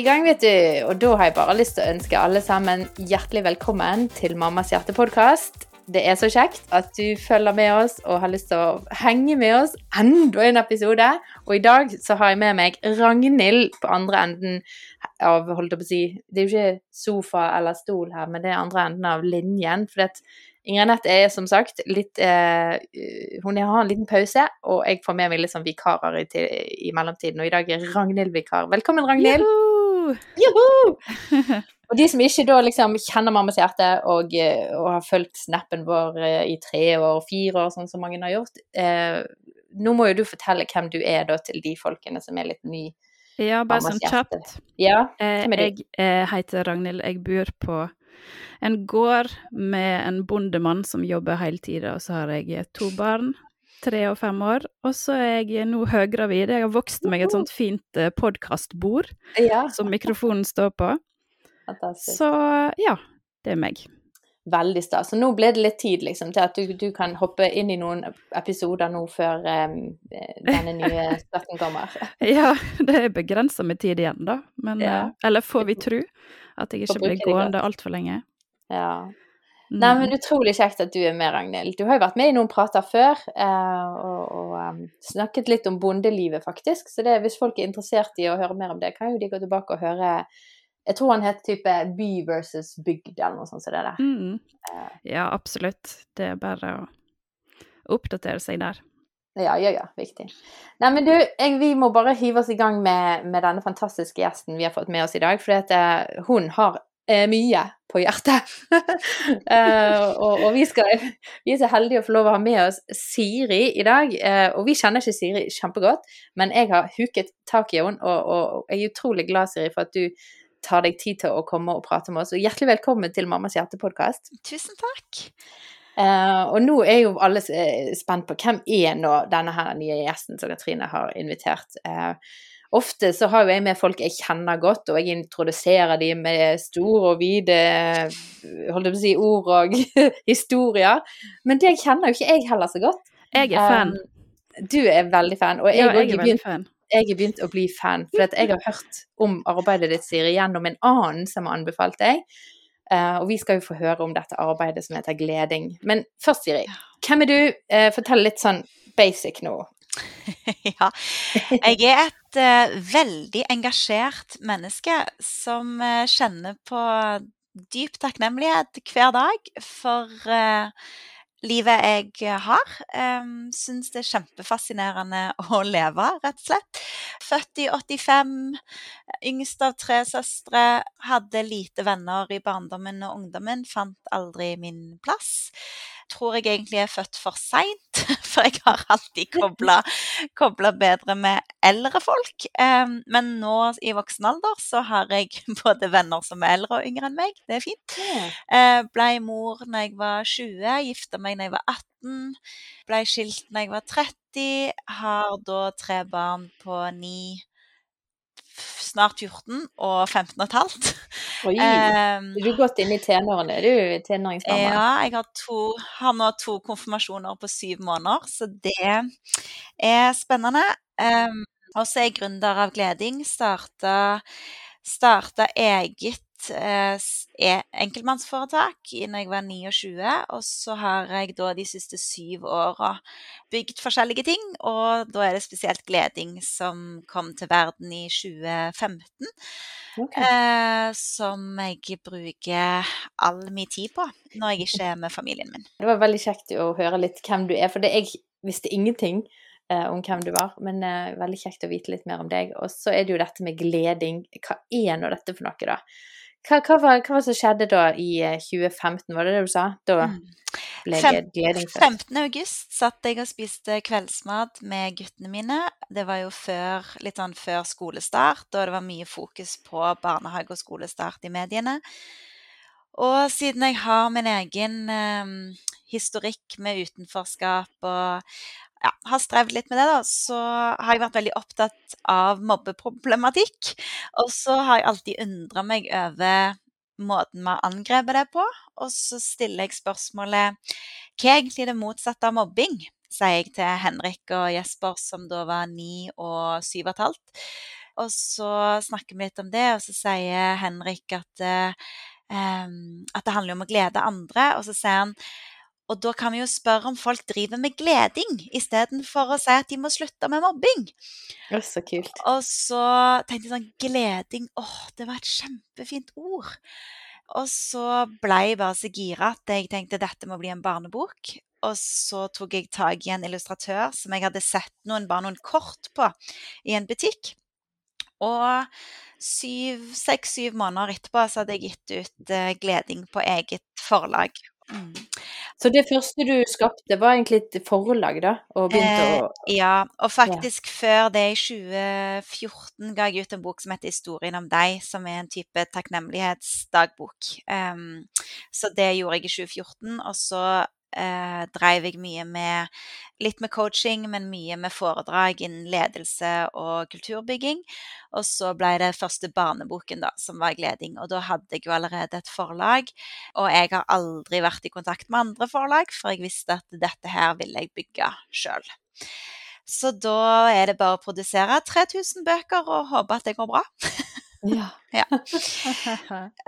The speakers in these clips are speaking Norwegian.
i gang, vet du. Og da har jeg bare lyst til å ønske alle sammen hjertelig velkommen til Mammas hjerte-podkast. Det er så kjekt at du følger med oss og har lyst til å henge med oss enda en episode. Og i dag så har jeg med meg Ragnhild på andre enden av holdt jeg på å si, Det er jo ikke sofa eller stol her, men det er andre enden av linjen. For det Ingrid Anette er som sagt litt eh, Hun har en liten pause, og jeg får med meg litt sånn vikarer i, i mellomtiden. Og i dag er Ragnhild vikar. Velkommen, Ragnhild! Juhu! Juhu! Og de som ikke da liksom kjenner mammas hjerte og, eh, og har fulgt snappen vår eh, i tre år, fire år, sånn som mange har gjort, eh, nå må jo du fortelle hvem du er da til de folkene som er litt ny. Ja, bare sånn kjapt. Ja, Eh, jeg heter Ragnhild. Jeg bor på en gård med en bondemann som jobber hele tida, og så har jeg to barn. Tre og fem år. Og så er jeg nå høygravid. Jeg har vokst meg et sånt fint eh, podkastbord Ja, som mikrofonen står på. fantastisk. Så ja, det er meg. Veldig stas. Så nå ble det litt tid liksom, til at du, du kan hoppe inn i noen episoder nå før um, denne nye støtten kommer. Ja, det er begrensa med tid igjen, da. Men Ja. eh, Eller får vi tro at jeg ikke blir gående altfor lenge. Ja. Mm. Nei, men utrolig kjekt at du er med, Ragnhild. Du har jo vært med i noen prater før, eh, og, og em, snakket litt om bondelivet, faktisk. Så det, hvis folk er interessert i å høre mer om det, kan jo de gå tilbake og høre Jeg tror han het type by versus bygd, eller noe sånt som det der. Mm. Eh. Ja, absolutt. Det er bare å oppdatere seg der. Ja, ja, ja, viktig. Nei, men du, jeg, vi må bare hive oss i gang med, med denne fantastiske gjesten vi har fått med oss i dag, for eh, hun har eh, mye på hjertet. uh, og, og vi, skal, vi er så heldige å få lov å ha med oss Siri i dag. Uh, og vi kjenner ikke Siri kjempegodt, men jeg har huket tak i henne, og, og jeg er utrolig glad, Siri, for at du tar deg tid til å komme og prate med oss. Og hjertelig velkommen til Mammas hjerte-podkast. Tusen takk. Uh, og nå er jo alle eh, spent på hvem er nå denne her nye gjesten som Katrine har invitert. Eh, ofte så har jo jeg med folk jeg kjenner godt, og jeg introduserer dem med store og vide holdt jeg på å si, ord og historier. Men det kjenner jo ikke jeg heller så godt. Jeg er fan. Um, du er veldig fan, og jeg, ja, jeg er begynt, fan. jeg er begynt å bli fan. For jeg har hørt om arbeidet ditt, Siri, gjennom en annen som har anbefalt deg. Uh, og vi skal jo få høre om dette arbeidet som heter Gleding. Men først, Siri, hvem er du? Uh, fortell litt sånn basic nå. ja. Jeg er et uh, veldig engasjert menneske som uh, kjenner på dyp takknemlighet hver dag for uh, livet jeg har. Um, Syns det er kjempefascinerende å leve, rett og slett. Født i 85, yngst av tre søstre. Hadde lite venner i barndommen og ungdommen, fant aldri min plass. Tror jeg egentlig er født for seint, for jeg har alltid kobla bedre med eldre folk. Um, men nå i voksen alder så har jeg både venner som er eldre og yngre enn meg. Det er fint. Eh, Blei mor når jeg var 20, gifta meg når jeg var 18. Blei skilt når jeg var 30. Har da tre barn på 9, snart 14 og 15 og et halvt. Oi, Um, er du inn i tenårene? Er du tenåringsmamma? ja, jeg har, to, har nå to konfirmasjoner på syv måneder, så det er spennende. Um, og så er jeg gründer av Gleding. Starta, starta eget eh, s- e- enkeltmannsforetak når jeg var 29, og så har jeg da de siste syv åra bygd forskjellige ting, og da er det spesielt Gleding som kom til verden i 2015. Okay. Eh, som jeg bruker all min tid på når jeg ikke er med familien min. Det var veldig kjekt å høre litt hvem du er, for det, jeg visste ingenting eh, om hvem du var, men uh, veldig kjekt å vite litt mer om deg. Og så er det jo dette med gleding. Hva er nå dette for noe, da? Hva, hva, var, hva var det som skjedde da i eh, 2015, var det det du sa? Da Mm. ble Fem- gleding først. 15. august satt jeg og spiste kveldsmat med guttene mine. Det var jo før, litt sånn før skolestart, og det var mye fokus på barnehage og skolestart i mediene. Og siden jeg har min egen eh, historikk med utenforskap og ja, har strevd litt med det, da, så har jeg vært veldig opptatt av mobbeproblematikk. Og så har jeg alltid undra meg over måten vi har angrepet det på. Og så stiller jeg spørsmålet hva er egentlig det motsatte av mobbing? sier jeg til Henrik og Jesper, som da var ni og syv og et halvt. Og så snakker vi litt om det, og så sier Henrik at, eh, em, at det handler om å glede andre. Og så sier han og da kan vi jo spørre om folk driver med gleding, istedenfor å si at de må slutte med mobbing. Å, så kult. Og så tenkte jeg sånn Gleding, åh, det var et kjempefint ord. Og så ble jeg bare så gira at jeg tenkte dette må bli en barnebok. Og så tok jeg tak i en illustratør som jeg hadde sett noen, bare noen kort på i en butikk. Og seks-syv måneder etterpå så hadde jeg gitt ut uh, Gleding på eget forlag. Mm. Så det første du skapte, var egentlig et forlag, da? Og begynte Eh, å ja, og faktisk før det, i 2014, ga jeg ut en bok som heter 'Historien om deg', som er en type takknemlighetsdagbok. Um, så det gjorde jeg i 2014, og så eh, dreiv jeg mye med litt med coaching, men mye med foredrag innen ledelse og kulturbygging. Og så ble det første barneboken, da, som var 'Gleding'. Og da hadde jeg jo allerede et forlag. Og jeg har aldri vært i kontakt med andre forlag, for jeg visste at dette her ville jeg bygge sjøl. Så da er det bare å produsere 3000 bøker og håpe at det går bra. Ja.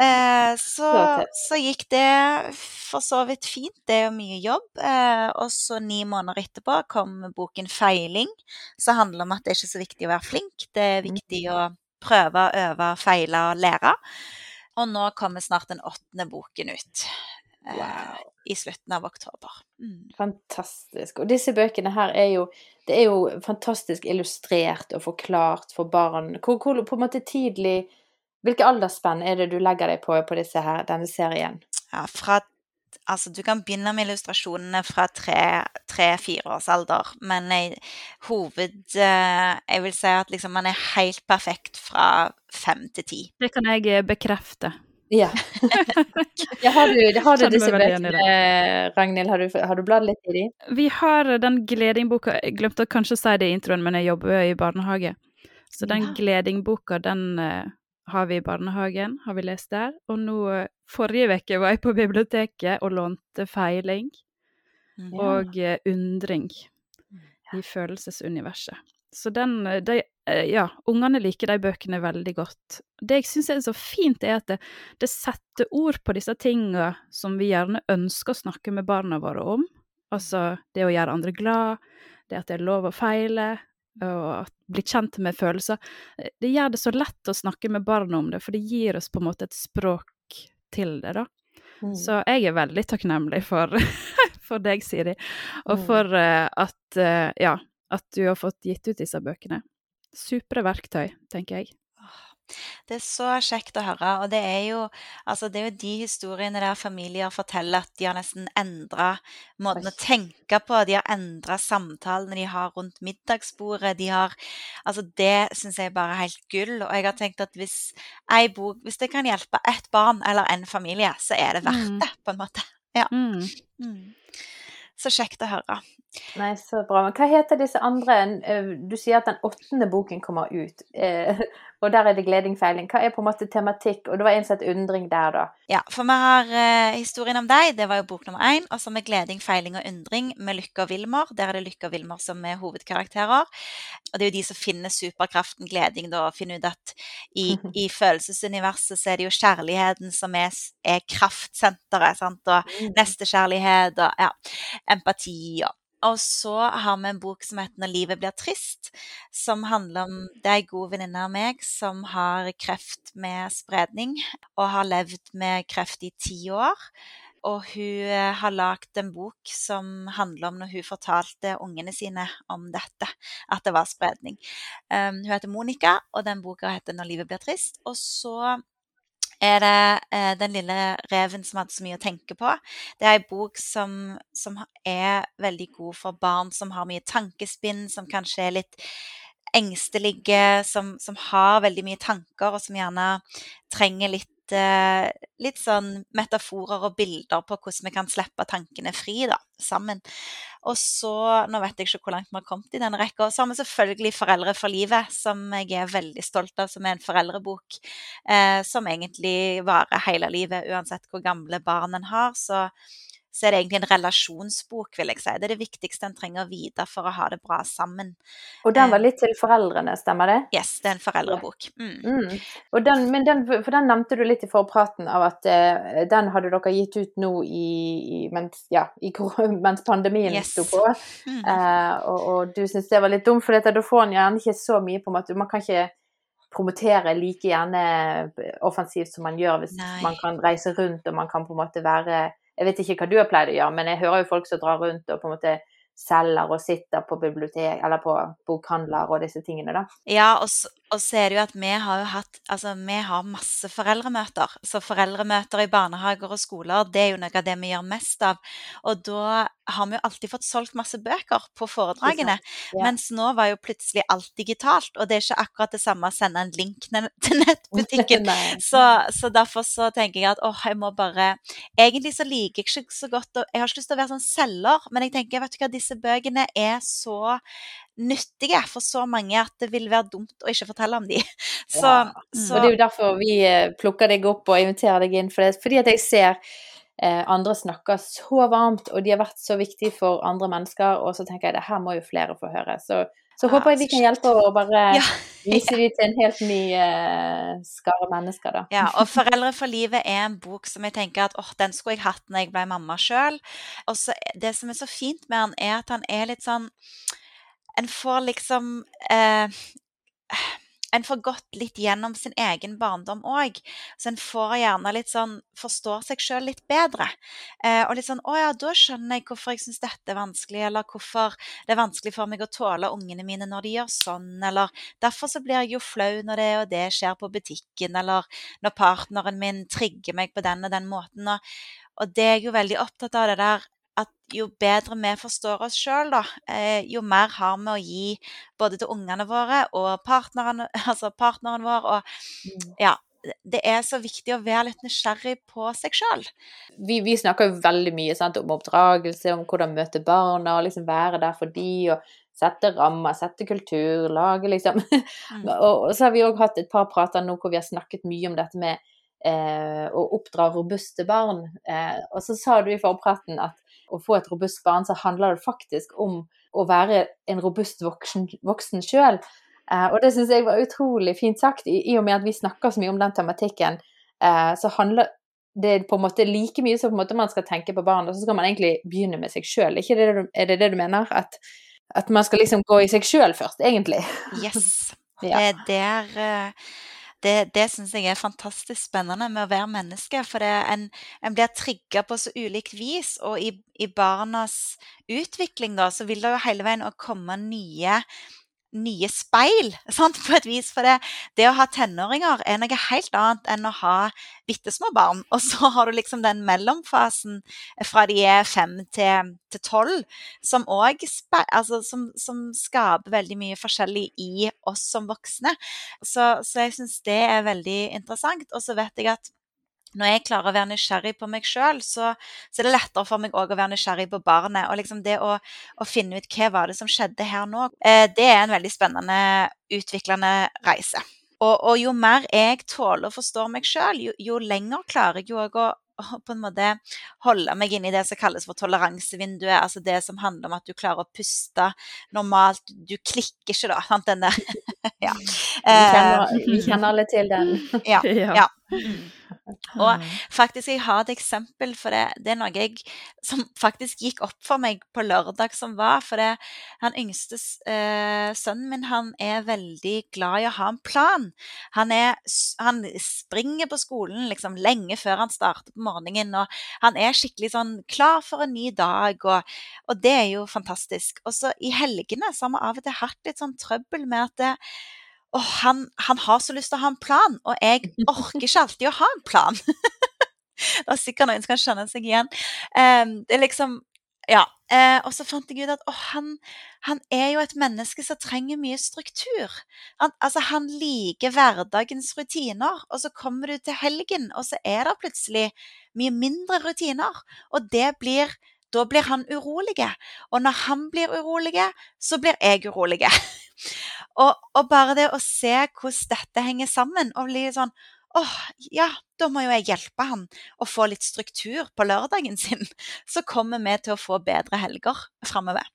Eh, så, Så så gikk det for så vidt fint. Det er jo mye jobb. Eh, og så ni måneder etterpå kom boken 'Feiling', som handler om at det er ikke så viktig å være flink. Det er viktig å prøve, øve, feile og lære. Og nå kommer snart den åttende boken ut. Eh, Wow. I slutten av oktober. Mm. Fantastisk. Og disse bøkene her er jo Det er jo fantastisk illustrert og forklart for barn. Hvor, hvor på en måte tidlig Hvilke aldersspenn er det du legger deg på på disse her, denne serien? Ja, fra Altså, du kan begynne med illustrasjonene fra tre-fire års alder, men jeg, hoved eh, Jeg vil si at liksom man er helt perfekt fra fem til ti. Det kan jeg bekrefte. Ja. ja har du, har du disse bøkene, Ragnhild? Har du, har du bladd litt i dem? Vi har den Gledingboka Jeg glemte å kanskje si det i introen, men jeg jobber i barnehage. Så den Ja. Gledingboka, den eh, har vi i barnehagen, har vi lest der. Og nå eh, Forrige uke var jeg på biblioteket og lånte Feiling Mm. Ja. og eh, Undring i følelsesuniverset. Så den eh, de, eh, Ja, ungene liker de bøkene veldig godt. Det jeg syns er så fint, er at det, det setter ord på disse tinga som vi gjerne ønsker å snakke med barna våre om. Altså det å gjøre andre glad, det at det er lov å feile, og bli kjent med følelser. Eh, Det gjør det så lett å snakke med barna om det, for det gir oss på en måte et språk til det, da. Mm. Så jeg er veldig takknemlig for, for deg, Siri, og Mm. for uh, at, uh, ja, at du har fått gitt ut disse bøkene. Supre verktøy, tenker jeg. Det er så kjekt å høre. Og det er jo, altså det er jo de historiene der familier forteller at de har nesten endra måten å tenke på. De har endra samtalene de har rundt middagsbordet. De har Altså, det syns jeg bare er helt gull. Og jeg har tenkt at hvis bok Hvis det kan hjelpe ett barn eller en familie, så er det verdt Mm. det, på en måte. Mm. Mm. Så kjekt å høre. Nei, så bra. Men hva heter disse andre eh, Du sier at den åttende boken kommer ut, eh, og der er det gleding, feiling. Hva er på en måte tematikk? Og det var en som het undring der, da. Ja, for vi har uh, historien om deg, det var jo bok nummer én. Og så med Gleding, feiling og undring med Lykke og Wilmer. Der er det Lykke og Wilmer som er hovedkarakterer. Og det er jo de som finner superkraften gleding, da, og finner ut at i, i følelsesuniverset så er det jo kjærligheten som er, er kraftsenteret. sant, og nestekjærlighet og ja, empati. Og, og så har vi en bok som heter 'Når livet blir trist', som handler om Det er ei god venninne av meg som har kreft med spredning, og har levd med kreft i ti år. Og hun eh, har lagd en bok som handler om når hun fortalte ungene sine om dette, at det var spredning. Um, hun heter Monica, og den boka heter 'Når livet blir trist'. Og så er det eh, Den lille reven som hadde så mye å tenke på. Det er ei bok som, som er veldig god for barn som har mye tankespinn, som kanskje er litt engstelige, som, som har veldig mye tanker, og som gjerne trenger litt litt sånn metaforer og bilder på hvordan vi kan slippe tankene fri da, sammen. Og så, nå vet jeg ikke hvor langt vi har kommet i denne rekka, så har vi selvfølgelig 'Foreldre for livet', som jeg er veldig stolt av, som er en foreldrebok eh, som egentlig varer hele livet, uansett hvor gamle barn en har. Så, så er det egentlig en relasjonsbok, vil jeg si. Det er det viktigste en trenger å vite for å ha det bra sammen. Og den var litt til foreldrene, stemmer det? Yes, det er en foreldrebok. Mm. Mm. Den, men den, for den nevnte du litt i forpraten av at uh, den hadde dere gitt ut nå i, i mens, ja, i, mens pandemien Yes. sto på. Mm. Uh, og, og du syns det var litt dumt, for dette, da får en gjerne ikke så mye på en måte Man kan ikke promotere like gjerne offensivt som man gjør hvis Nei. man kan reise rundt og man kan på en måte være Jeg vet ikke hva du har pleid å gjøre, men jeg hører jo folk som drar rundt og på en måte selger og sitter på bibliotek eller på bokhandler og disse tingene, da. Ja, og så, og så er det jo at vi har jo hatt Altså, vi har masse foreldremøter. Så foreldremøter i barnehager og skoler, det er jo noe av det vi gjør mest av. Og da har vi jo alltid fått solgt masse bøker på foredragene. Ja. Mens nå var jo plutselig alt digitalt, og det er ikke akkurat det samme å sende en link til nettbutikken. Så, så derfor så tenker jeg at åh, jeg må bare Egentlig så liker jeg ikke så godt Jeg har ikke lyst til å være sånn selger, men jeg tenker vet du hva, disse bøkene er så nyttige for så mange at det vil være dumt å ikke fortelle om de. Så, Ja. så Og det er jo derfor vi eh, plukker deg opp og inviterer deg inn, for det, fordi at jeg ser eh, andre snakker så varmt, og de har vært så viktige for andre mennesker, og så tenker jeg det her må jo flere få høre. Så, så Ja, håper jeg vi kan hjelpe å bare Ja, vise de til en helt ny eh, skare mennesker, da. Ja, og 'Foreldre for livet' er en bok som jeg tenker at åh, den skulle jeg hatt når jeg ble mamma sjøl. Og så det som er så fint med han, er at han er litt sånn En får liksom eh, En får gått litt gjennom sin egen barndom òg. Så en får gjerne litt sånn Forstår seg sjøl litt bedre. Eh, og litt sånn Å ja, da skjønner jeg hvorfor jeg syns dette er vanskelig, eller hvorfor det er vanskelig for meg å tåle ungene mine når de gjør sånn, eller derfor så blir jeg jo flau når det og det skjer på butikken, eller når partneren min trigger meg på den og den måten. Og, og det er jeg jo veldig opptatt av, det der at jo bedre vi forstår oss sjøl, eh, jo mer har vi å gi både til ungene våre og partneren, altså partneren vår. Og ja, det er så viktig å være litt nysgjerrig på seg sjøl. Vi, vi snakker jo veldig mye sant, om oppdragelse, om hvordan møte barna, og liksom være der for de, og sette rammer, sette kultur, lage liksom Mm. og, og så har vi òg hatt et par prater nå hvor vi har snakket mye om dette med eh, å oppdra robuste barn. Eh, og så sa du i forpraten at å få et robust barn, så handler det faktisk om å være en robust voksen, voksen sjøl. Eh, og det syns jeg var utrolig fint sagt, i, og med at vi snakker så mye om den tematikken. Eh, så handler det på en måte like mye som man skal tenke på barn, og så skal man egentlig begynne med seg sjøl. Er det det du mener? At, at man skal liksom gå i seg sjøl først, egentlig? Yes. Ja. Det er der eh, det, det syns jeg er fantastisk spennende med å være menneske. For en, en blir trigga på så ulikt vis. Og i, i barnas utvikling da, så vil det jo hele veien komme nye nye speil, sant, på et vis. For det, det å ha tenåringer er noe helt annet enn å ha bitte små barn. Og så har du liksom den mellomfasen fra de er fem til tolv, som òg altså, som skaper veldig mye forskjellig i oss som voksne. Så, så jeg syns det er veldig interessant. Og så vet jeg at når jeg klarer å være nysgjerrig på meg sjøl, så, så er det lettere for meg òg å være nysgjerrig på barnet. Og liksom det å, å, finne ut hva var det som skjedde her nå, eh, det er en veldig spennende, utviklende reise. Og, og jo mer jeg tåler og forstår meg sjøl, jo, jo, lenger klarer jeg jo òg å, å på en måte holde meg inn i det som kalles for toleransevinduet. Altså det som handler om at du klarer å puste normalt. Du klikker ikke, da. Sant? Den der Ja. Vi kjenner, vi kjenner alle til den. Ja. Ja. Og faktisk, jeg har et eksempel for det. Det er noe jeg, som faktisk gikk opp for meg på lørdag som var. For det, han yngste eh, sønnen min han er veldig glad i å ha en plan. Han, er, han springer på skolen liksom lenge før han starter på morgenen. Og han er skikkelig sånn klar for en ny dag, og, og det er jo fantastisk. Og så i helgene så har vi av og til hatt litt sånn trøbbel med at det, og han, han, har så lyst til å ha en plan, og jeg orker ikke alltid å ha en plan. det er sikkert noen som kan skjønne seg igjen. Um, det er liksom Ja. Uh, og så fant jeg ut at oh, han, han, er jo et menneske som trenger mye struktur. Han, altså, han liker hverdagens rutiner, og så kommer du til helgen, og så er det plutselig mye mindre rutiner. Og det blir da blir han urolig. Og når han blir urolig, så blir jeg urolig. og, og, bare det å se hvordan dette henger sammen, og bli sånn åh, ja, da må jo jeg hjelpe han å få litt struktur på lørdagen sin. Så kommer vi til å få bedre helger framover.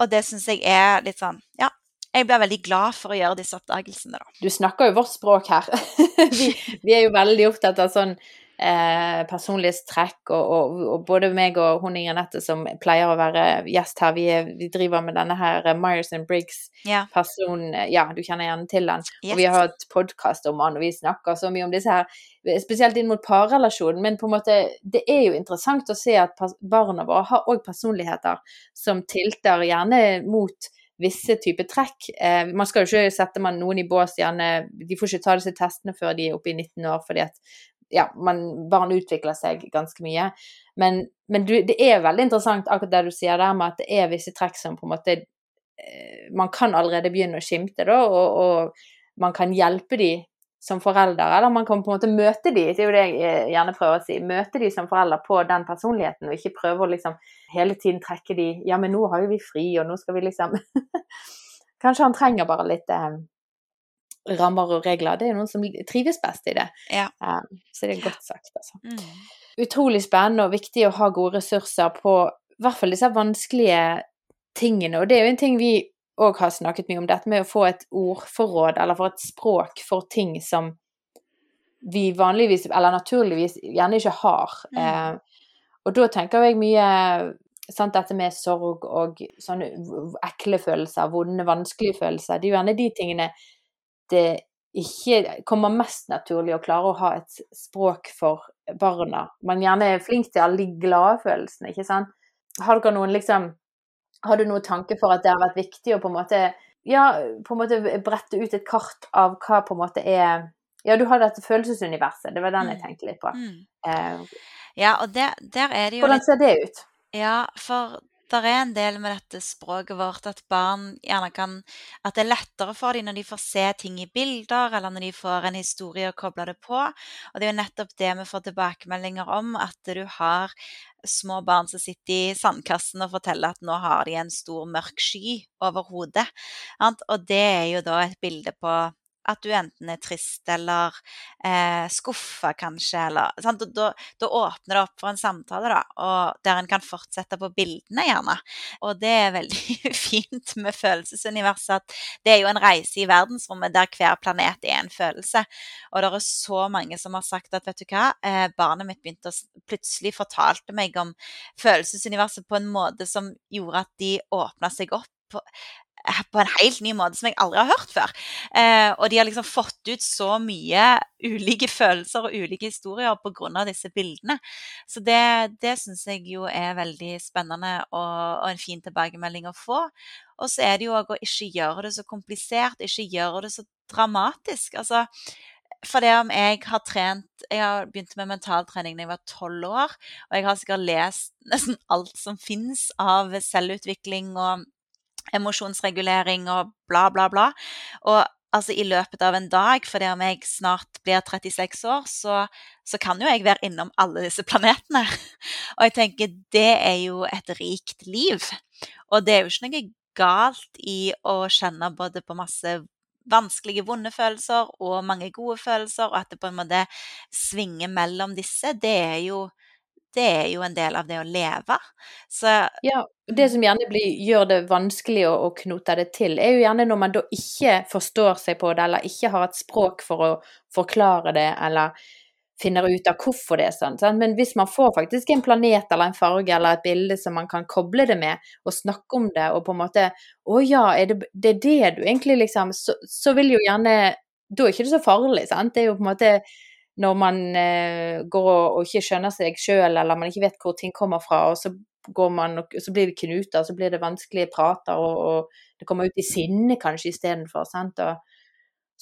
Og det syns jeg er litt sånn Ja, jeg blir veldig glad for å gjøre disse oppdagelsene, da. Du snakker jo vårt språk her. vi, vi, er jo veldig opptatt av sånn eh, personlighetstrekk, og, og, og, både meg og hun Ingrid Nette som pleier å være gjest her, vi, vi driver med denne her eh, Myers and Briggs-personen. ja. ja. du kjenner gjerne til den. Yes. Og vi har hatt podkast om han, og vi snakker så mye om disse her, spesielt inn mot parrelasjonen, men på en måte, det er jo interessant å se at barna våre har òg personligheter som tilter gjerne mot visse typer trekk. Eh, man skal jo ikke sette man noen i bås, gjerne De får ikke ta disse testene før de er oppe i 19 år, fordi at ja, man, barn utvikler seg ganske mye. Men, men du, det er veldig interessant akkurat det du sier der med at det er visse trekk som på en måte eh, Man kan allerede begynne å skimte, da, og, og man kan hjelpe de som forelder, eller man kan på en måte møte de, det er jo det jeg eh, gjerne prøver å si, møte de som forelder på den personligheten, og ikke prøve å liksom hele tiden trekke de Ja, men nå har jo vi fri, og nå skal vi liksom Kanskje han trenger bare litt eh, rammer og regler. Det er jo noen som trives best i det. Ja. Um, så det er godt sagt, altså. Mm. Utrolig spennende og viktig å ha gode ressurser på i hvert fall disse vanskelige tingene. Og det er jo en ting vi òg har snakket mye om, dette med å få et ordforråd, eller få et språk for ting som vi vanligvis, eller naturligvis, gjerne ikke har. Mm. Eh, og da tenker jeg mye sant, dette med sorg og sånne ekle følelser, vonde, vanskelige følelser. Det er jo gjerne de tingene det ikke kommer mest naturlig å klare å ha et språk for barna. Man gjerne er flink til alle de glade følelsene, ikke sant. Har dere noen liksom Har du noen tanke for at det har vært viktig å på en måte ja, på en måte brette ut et kart av hva på en måte er Ja, du har dette følelsesuniverset, det var den jeg mm. tenkte litt på. Mm. Eh, ja, og der, der, er det jo Hvordan ser det ut? Ja, for det er en del med dette språket vårt at barn gjerne kan At det er lettere for dem når de får se ting i bilder, eller når de får en historie å koble det på. Og det er jo nettopp det vi får tilbakemeldinger om, at du har små barn som sitter i sandkassen og forteller at nå har de en stor, mørk sky over hodet. Og det er jo da et bilde på at du enten er trist eller eh, skuffa, kanskje. Eller, da, da, åpner det opp for en samtale, da, der en kan fortsette på bildene, gjerne. Og det er veldig fint med følelsesuniverset at det er jo en reise i verdensrommet der hver planet er en følelse. Og det er så mange som har sagt at vet du hva, eh, barnet mitt begynte å plutselig fortalte meg om følelsesuniverset på en måte som gjorde at de åpna seg opp på en helt ny måte som jeg aldri har hørt før. Eh, og de har liksom fått ut så mye ulike følelser og ulike historier pga. disse bildene. Så det, det syns jeg jo er veldig spennende og, og, en fin tilbakemelding å få. Og så er det jo òg å ikke gjøre det så komplisert, ikke gjøre det så dramatisk. Altså, for det om jeg har trent Jeg har begynt med mentaltrening da jeg var tolv år, og jeg har sikkert lest nesten alt som fins av selvutvikling og emosjonsregulering og bla, bla, bla. Og altså i løpet av en dag, fordi om jeg snart blir 36 år, så, så, kan jo jeg være innom alle disse planetene. Og jeg tenker det er jo et rikt liv. Og det er jo ikke noe galt i å kjenne både på masse vanskelige, vonde følelser og mange gode følelser, og at det på en måte svinger mellom disse. Det er jo det er jo en del av det å leve. Så Ja, det som gjerne blir, gjør det vanskelig å, å, knote det til, er jo gjerne når man da ikke forstår seg på det, eller ikke har et språk for å forklare det, eller finner ut av hvorfor det er sånn. Sant? Men hvis man får faktisk en planet eller en farge eller et bilde som man kan koble det med, og snakke om det, og på en måte Å ja, er det, det er det du egentlig liksom så, så vil jo gjerne Da er ikke det så farlig, sant. Det er jo på en måte når man eh, går og, ikke skjønner seg sjøl, eller man ikke vet hvor ting kommer fra, og så, man, og så blir det knuter, så blir det vanskelige prater, og, og det kommer ut i sinne kanskje istedenfor.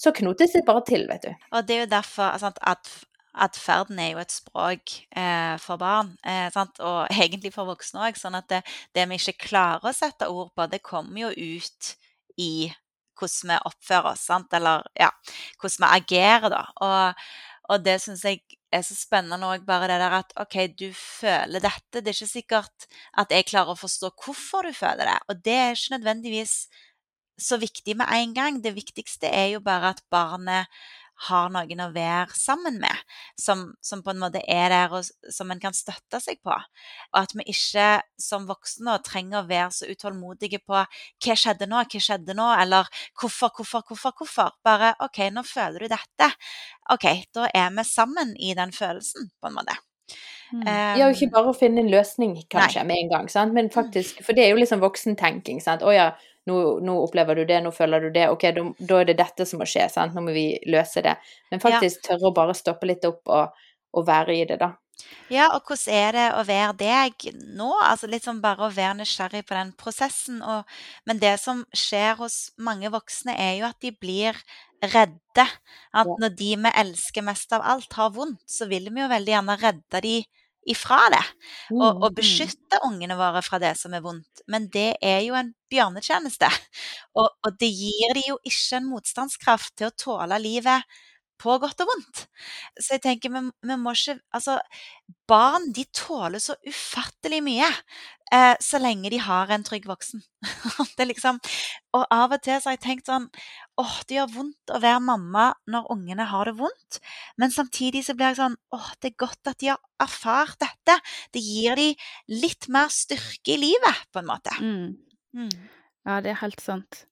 Så knotes det bare til, vet du. Og det er jo derfor sant, at atferden er jo et språk eh, for barn, eh, og egentlig for voksne òg. Sånn at det, det, vi ikke klarer å sette ord på, det kommer jo ut i hvordan vi oppfører oss, sant? eller ja, hvordan vi agerer, da. Og og det syns jeg er så spennende òg, bare det der at OK, du føler dette. Det er ikke sikkert at jeg klarer å forstå hvorfor du føler det. Og det er ikke nødvendigvis så viktig med en gang. Det viktigste er jo bare at barnet har noen å være sammen med, som, som på en måte er der, og som en kan støtte seg på. Og at vi ikke som voksne trenger å være så utålmodige på hva skjedde nå, hva skjedde nå, eller hvorfor, hvorfor, hvorfor, hvorfor. Bare OK, nå føler du dette. OK, da er vi sammen i den følelsen, på en måte. Mm. ja, ikke bare å finne en løsning, kanskje, Nei. med en gang, sant? men faktisk For det er jo liksom voksentenking, sant. Å ja, nå, nå, opplever du det, nå føler du det, ok, da, er det dette som må skje, sant, nå må vi løse det. Men faktisk ja. tørre å bare stoppe litt opp og, og, være i det, da. Ja, og hvordan er det å være deg nå? Altså litt sånn bare å være nysgjerrig på den prosessen. Og, men det som skjer hos mange voksne, er jo at de blir redde. At når de vi elsker mest av alt, har vondt, så vil vi jo veldig gjerne redde de ifra det. Og, og, mm, beskytte ungene våre fra det som er vondt. Men det er jo en bjørnetjeneste. Og, og det gir de jo ikke en motstandskraft til å tåle livet på godt og vondt. Så jeg tenker, vi, vi må ikke Altså, barn de tåler så ufattelig mye eh, så lenge de har en trygg voksen. det liksom, og av og til så har jeg tenkt sånn åh, det gjør vondt å være mamma når ungene har det vondt. Men samtidig så blir jeg sånn åh, det er godt at de har erfart dette. Det gir de litt mer styrke i livet, på en måte. Mm. Mm. Ja, det er helt sant.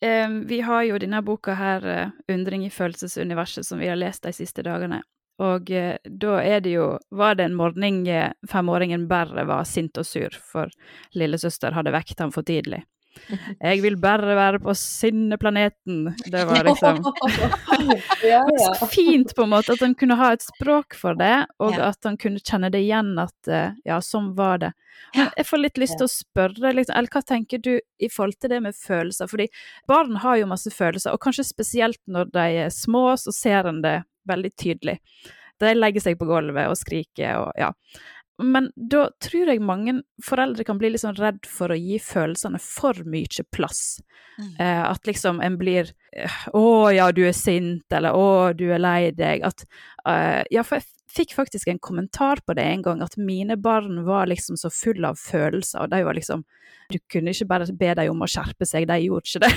Vi har jo denne boka her, eh, 'Undring i følelsesuniverset', som vi har lest de siste dagene. Og eh, da er det jo Var det en morgen eh, femåringen bare var sint og sur, for lillesøster hadde vekt ham for tidlig. Jeg vil bare være på sinneplaneten. Det var liksom ja, ja. Fint, på en måte, at han kunne ha et språk for det, og ja. at han kunne kjenne det igjen at eh, ja, sånn var det. Men jeg får litt lyst til å spørre, liksom, eller hva tenker du i forhold til det med følelser? Fordi barn har jo masse følelser, og kanskje spesielt når de er små, så ser en det veldig tydelig. De legger seg på gulvet og skriker og ja. Men da tror jeg mange foreldre kan bli litt sånn redd for å gi følelsene for mye plass. Mm. Eh, at liksom en blir eh, 'Å ja, du er sint', eller 'Å, du er lei deg'. At, eh, ja, for jeg fikk faktisk en kommentar på det en gang, at mine barn var liksom så fulle av følelser, og de var liksom Du kunne ikke bare be dem om å skjerpe seg, de gjorde ikke det.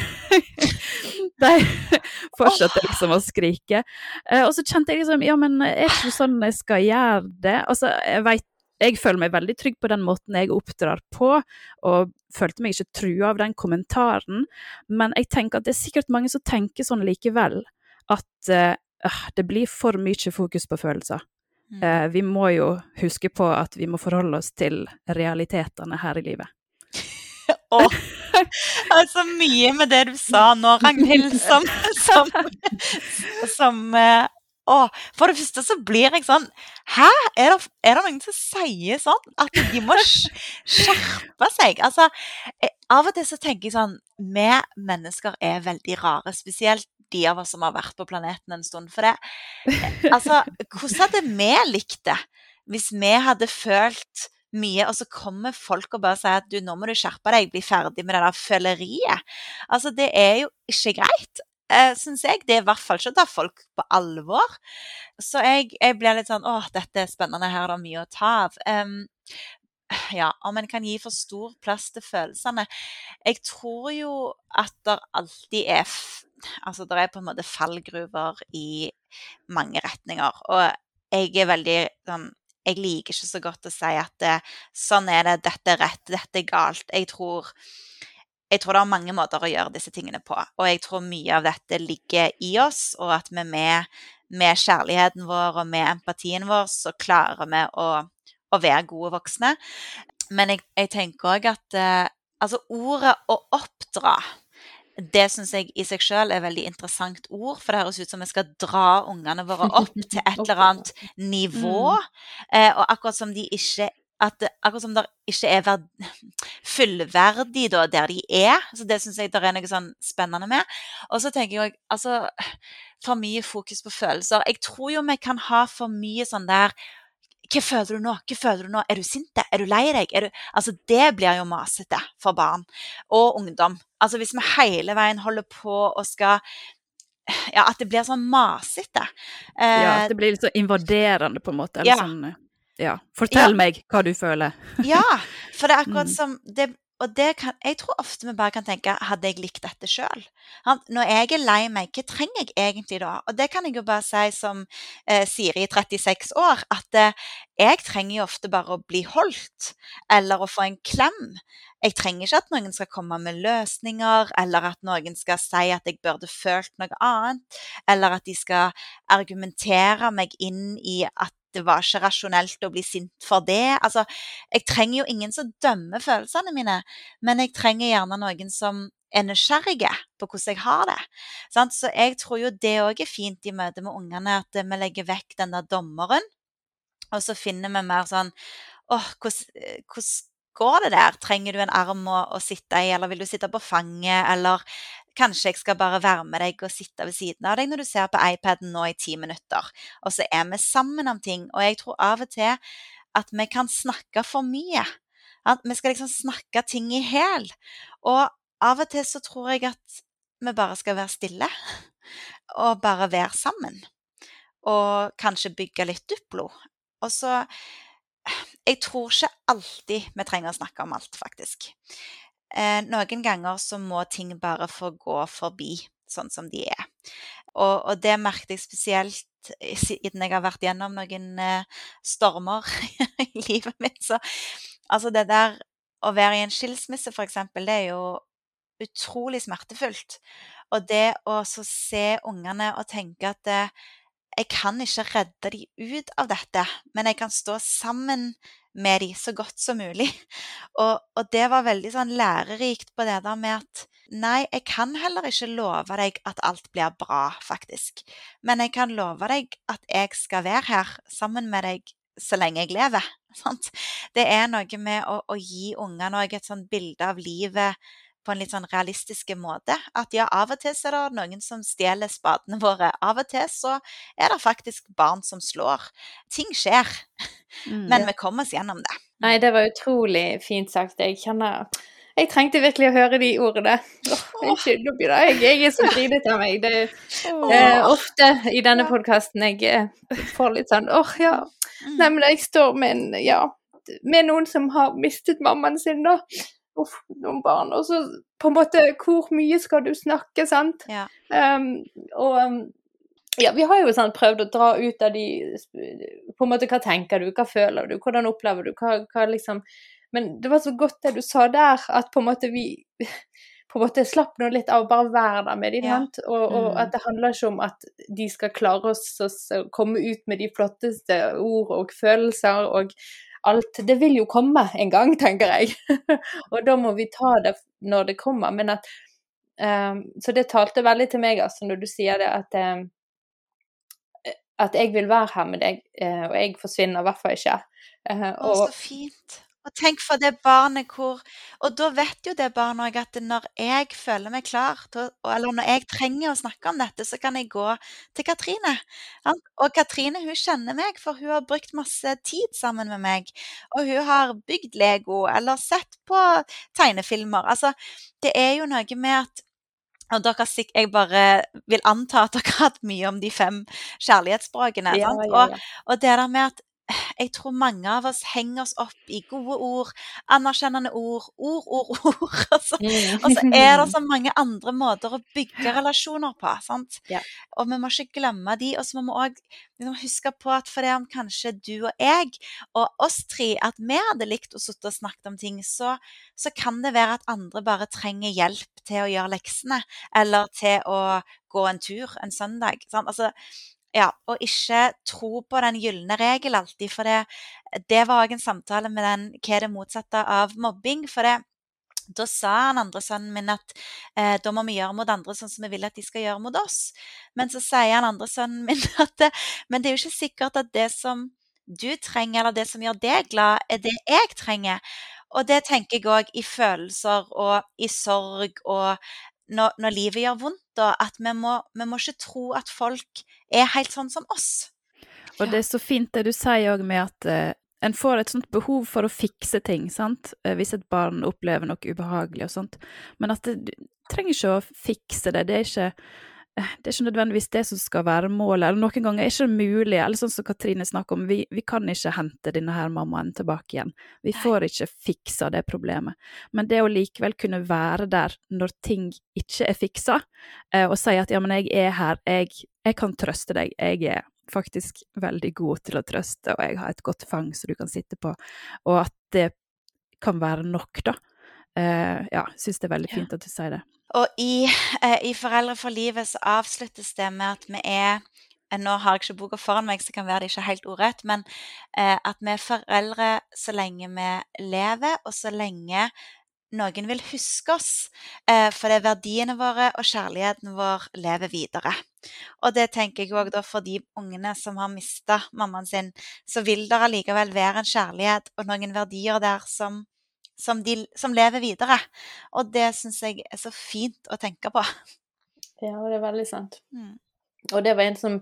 de fortsatte liksom å skrike. Eh, og så kjente jeg liksom Ja, men er det ikke sånn jeg skal gjøre det? Altså, jeg veit jeg føler meg veldig trygg på den måten jeg oppdrar på, og følte meg ikke trua av den kommentaren. Men jeg tenker at det er sikkert mange som tenker sånn likevel, at uh, det blir for mye fokus på følelser. Mm. Uh, vi må jo huske på at vi må forholde oss til realitetene her i livet. Å, altså mye med det du sa nå, Ragnhild, som, som, som uh, å, for det første så blir jeg sånn Hæ? Er det, er det noen som sier sånn? At de må skjerpe seg? Altså, jeg, av og til så tenker jeg sånn Vi mennesker er veldig rare. Spesielt de av oss som har vært på planeten en stund. For det Altså, hvordan hadde vi likt det hvis vi hadde følt mye, og så kommer folk og bare sier at du, nå må du skjerpe deg, bli ferdig med det der føleriet. Altså, det er jo ikke greit eh, syns jeg. Det er i hvert fall ikke å ta folk på alvor. Så jeg, jeg blir litt sånn Å, dette er spennende, her er det mye å ta av. Um, ja, om en kan gi for stor plass til følelsene. Jeg tror jo at det alltid er Altså, det er på en måte fallgruver i mange retninger. Og jeg er veldig sånn jeg liker ikke så godt å si at det, sånn er det, dette er rett, dette er galt. Jeg tror jeg tror det er mange måter å gjøre disse tingene på. Og jeg tror mye av dette ligger i oss, og at vi med, med kjærligheten vår og med empatien vår, så klarer vi å, å være gode voksne. Men jeg, jeg tenker òg at eh, altså ordet 'å oppdra' det syns jeg i seg sjøl er veldig interessant ord, for det høres ut som vi skal dra ungene våre opp til et eller annet nivå. Mm. Eh, og akkurat som de ikke at akkurat som det ikke er verd, fullverdig da, der de er. Så det syns jeg det er noe sånn spennende med. Og så tenker jeg altså, For mye fokus på følelser. Jeg tror jo vi kan ha for mye sånn der hva føler du nå? Hva føler du nå? Er du sint? Er du lei deg? Du... Altså, det blir jo masete for barn og ungdom. Altså, hvis vi hele veien holder på og skal Ja, at det blir sånn masete. Eh... ja, at det blir litt så invaderende, på en måte. Eller ja. sånn ja, fortell ja. meg hva du føler. ja, for det er akkurat mm. som det, og kan, jeg tror ofte vi bare kan tenke hadde jeg likt dette sjøl? Når jeg er lei meg, hva trenger jeg egentlig da? Og det kan jeg jo bare si som eh, Siri, 36 år, at eh, jeg trenger jo ofte bare å bli holdt, eller å få en klem. Jeg trenger ikke at noen skal komme med løsninger, eller at noen skal si at jeg burde følt noe annet, eller at de skal argumentere meg inn i at det var ikke rasjonelt å bli sint for det. Altså, jeg trenger jo ingen som dømmer følelsene mine, men jeg trenger gjerne noen som er nysgjerrige på hvordan jeg har det. Så jeg tror jo det òg er fint i møte med ungene, at vi legger vekk den der dommeren, og så finner vi mer sånn åh, hvordan, hvordan går det der? Trenger du en arm å, å, sitte i, eller vil du sitte på fanget, eller Kanskje jeg skal bare være med deg og sitte ved siden av deg når du ser på iPaden nå i ti minutter. Og så er vi sammen om ting. Og jeg tror av og til at vi kan snakke for mye. At vi skal liksom snakke ting i hæl. Og av og til så tror jeg at vi bare skal være stille. Og bare være sammen. Og kanskje bygge litt Duplo. Og så Jeg tror ikke alltid vi trenger å snakke om alt, faktisk. Eh, noen ganger så må ting bare få gå forbi sånn som de er. Og, og det merket jeg spesielt siden jeg har vært gjennom noen eh, stormer i livet mitt. Så altså det der å være i en skilsmisse, for eksempel, det er jo utrolig smertefullt. Og det å så se ungene og tenke at det, eh, jeg kan ikke redde dem ut av dette, men jeg kan stå sammen med dem så godt som mulig. Og, og, det var veldig sånn lærerikt på det der med at nei, jeg kan heller ikke love deg at alt blir bra, faktisk. Men jeg kan love deg at jeg skal være her sammen med deg så lenge jeg lever. Sant? Det er noe med å, å gi ungene et sånt bilde av livet på en litt sånn realistiske måte. At ja, av og til så er det noen som stjeler spadene våre. Av og til så er det faktisk barn som slår. Ting skjer. Mm, Men vi kommer oss gjennom det. Nei, det var utrolig fint sagt. Jeg kjenner jeg trengte virkelig å høre de ordene. Oh, Unnskyld, jeg, jeg er så grinete av meg. Det er eh, ofte i denne podkasten jeg eh, får litt sånn åh, oh, ja. Mm. Nei, men jeg står med en Ja, med noen som har mistet mammaen sin, da noen barn. Og så på en måte Hvor mye skal du snakke, sant? Ja. Um, og um, ja, vi har jo sånn, prøvd å dra ut av de På en måte, hva tenker du, hva føler du, hvordan opplever du, hva, hva liksom Men det var så godt det du sa der, at på en måte vi på en måte slapp nå litt av å bare være der med dem. Ja. Og, og mm. at det handler ikke om at de skal klare oss å komme ut med de flotteste ord og følelser og alt Det vil jo komme en gang, tenker jeg. og da må vi ta det når det kommer. Men at um, Så det talte veldig til meg, altså, når du sier det, at um, at jeg vil være her med deg, uh, og jeg forsvinner i hvert fall ikke. Og, Å, så fint. Og tenk for det barnet hvor Og da vet jo det barnet òg at når jeg føler meg klar, til, eller når jeg trenger å snakke om dette, så kan jeg gå til Katrine. Og Katrine hun kjenner meg, for hun har brukt masse tid sammen med meg. Og hun har bygd Lego eller sett på tegnefilmer. Altså, det er jo noe med at og dere, jeg bare vil anta at dere har hatt mye om de fem kjærlighetsspråkene. Ja, ja, ja. Og, og, det der med at jeg tror mange av oss henger oss opp i gode ord, anerkjennende ord, ord, ord, ord. Altså. Mm. Og så er det så mange andre måter å bygge relasjoner på. sant? Ja. Og vi må ikke glemme de, og så må vi òg liksom, huske på at for det om kanskje du og jeg og oss tre at vi hadde likt å sitte og snakke om ting, så, så kan det være at andre bare trenger hjelp til å gjøre leksene, eller til å gå en tur en søndag. Sant? Altså, ja, og ikke tro på den gylne regel alltid. For det, det var òg en samtale med den hva er det motsatte av mobbing. For det, da sa han andre sønnen min at eh, da må vi gjøre mot andre sånn som vi vil at de skal gjøre mot oss. Men så sier han andre sønnen min at men det er jo ikke sikkert at det som du trenger, eller det som gjør deg glad, er det jeg trenger. Og det tenker jeg òg i følelser og i sorg og når, når livet gjør vondt, da, at vi må, vi må, ikke tro at folk er helt sånn som oss. Og det er så fint det du sier òg med at uh, en får et sånt behov for å fikse ting, sant, uh, hvis et barn opplever noe ubehagelig og sånt, men at det, du trenger ikke å fikse det. Det er ikke det er ikke nødvendigvis det som skal være målet, eller noen ganger er det ikke mulig, eller sånn som Katrine snakker om, vi, vi kan ikke hente denne her mammaen tilbake igjen. Vi får ikke fiksa det problemet. Men det å likevel kunne være der når ting ikke er fiksa, eh, og si at ja, men jeg er her, jeg, jeg kan trøste deg, jeg er faktisk veldig god til å trøste, og jeg har et godt fang som du kan sitte på, og at det kan være nok, da. Uh, ja, syns det er veldig fint ja. at du sier det. Og i, eh, i 'Foreldre for livet' så avsluttes det med at vi er eh, Nå har jeg ikke boka foran meg, så kan være det ikke helt ordrett, men eh, at vi er foreldre så lenge vi lever, og så lenge noen vil huske oss. Eh, for det er verdiene våre og kjærligheten vår lever videre. Og det tenker jeg òg for de ungene som har mista mammaen sin, så vil det allikevel være en kjærlighet og noen verdier der som som, de, som lever videre. Og det syns jeg er så fint å tenke på. Ja, det er veldig sant. Mm. Og det var en som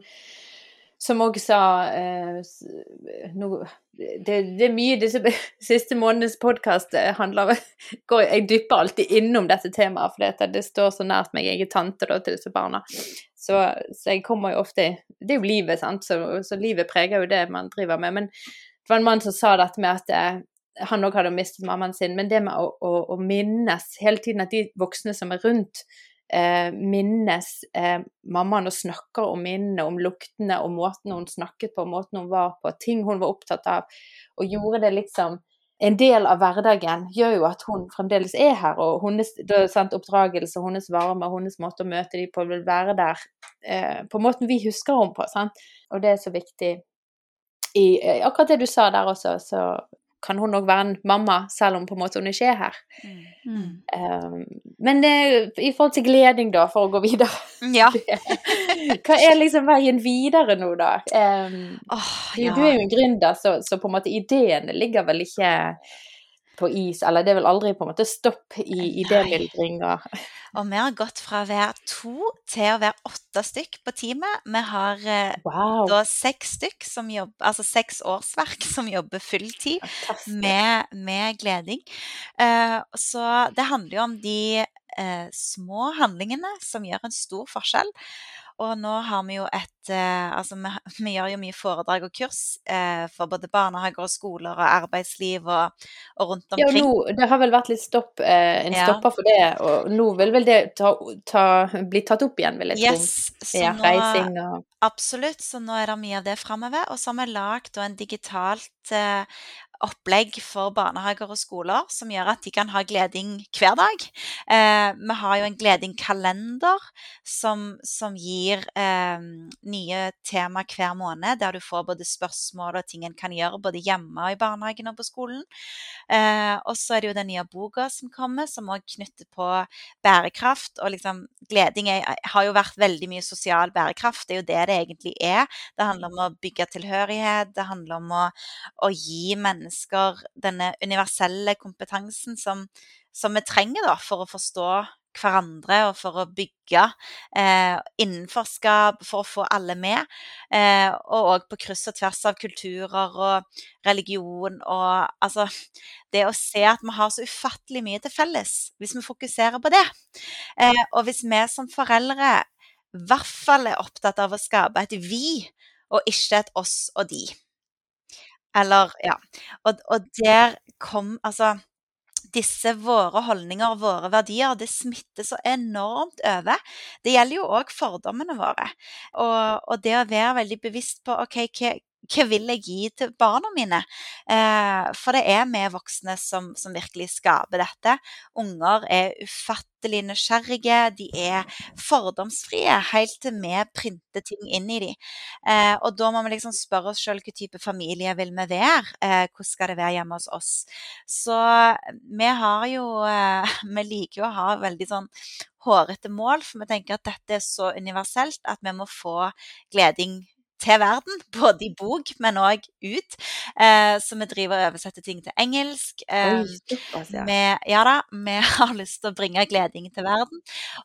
som òg sa eh, no, det, det, er mye disse siste månedenes podkast eh, handler går, Jeg dypper alltid innom dette temaet, for det, det står så nært meg. Jeg er tante da, til disse barna. Så, så, jeg kommer jo ofte Det er jo livet, sant. Så, så, livet preger jo det man driver med. Men det var en mann som sa dette med at eh, han òg hadde mistet mammaen sin, men det med å, å, å, minnes hele tiden at de voksne som er rundt, eh, minnes eh, mammaen og snakker om minnene, om luktene, og måten hun snakket på, måten hun var på, ting hun var opptatt av, og gjorde det liksom en del av hverdagen gjør jo at hun fremdeles er her, og hennes oppdragelse, hennes varme, hennes måte å møte dem på, vil være der eh, på måten vi husker henne på. Sant? Og det er så viktig i eh, akkurat det du sa der også, så kan hun òg være en mamma, selv om på en måte hun ikke er her. Mm. Um, men uh, i forhold til gleding, da, for å gå videre ja. Hva er liksom veien videre nå, da? Um, oh, ja. du, du, er jo en gründer, så, så, på en måte ideene ligger vel ikke på is, eller det vel aldri på en måte stopp i idémyldring og Og vi har gått fra å være to til å være åtte stykk på teamet. Vi har eh, wow. da seks stykk som jobber, altså seks årsverk som jobber fulltid med, med, gleding. Uh, så det handler jo om de uh, små handlingene som gjør en stor forskjell. Og nå har vi jo et eh, Altså vi, vi, gjør jo mye foredrag og kurs eh, for både barnehager og skoler og arbeidsliv og, og rundt omkring. Ja, nå, det har vel vært litt stopp, eh, en ja. stopper for det, og nå vil vel det ta, ta, bli tatt opp igjen, vil jeg tro. Yes, ja, reising og Absolutt, så nå er det mye av det framover. Og så har vi lagd en digitalt eh, opplegg for barnehager og skoler som gjør at de kan ha gleding hver dag. Eh, vi har jo en gledingkalender som, som gir eh, nye tema hver måned, der du får både spørsmål og ting en kan gjøre både hjemme og i barnehagen og på skolen. Eh, og så er det jo den nye boka som kommer, som òg knytter på bærekraft. Og liksom, gleding er, har jo vært veldig mye sosial bærekraft, det er jo det det egentlig er. Det handler om å bygge tilhørighet, det handler om å, å gi mennesker mennesker denne universelle kompetansen som, som vi trenger da, for å forstå hverandre og for å bygge eh, innenforskap, for å få alle med. Eh, og òg på kryss og tvers av kulturer og religion og altså Det å se at vi har så ufattelig mye til felles, hvis vi fokuserer på det. Eh, og hvis vi som foreldre i hvert fall er opptatt av å skape et vi, og ikke et oss og de. Eller Ja. Og, og der kom Altså disse våre holdninger, våre verdier, det smitter så enormt over. Det gjelder jo òg fordommene våre. Og, og, det å være veldig bevisst på OK, hva, hva vil jeg gi til barna mine? Eh, for det er vi voksne som, som, virkelig skaper dette. Unger er ufattelig nysgjerrige, de er fordomsfrie helt til vi printer ting inn i dem. Eh, og da må vi liksom spørre oss sjøl hvilken type familie vil vi være? Eh, hvordan skal det være hjemme hos oss? Så vi har jo eh, Vi liker jo å ha veldig sånn hårete mål, for vi tenker at dette er så universelt at vi må få gleding til verden, både i bok, men òg ut. Eh, så vi driver og oversetter ting til engelsk. Eh, vi, ja da, vi har lyst til å bringe gleding til verden,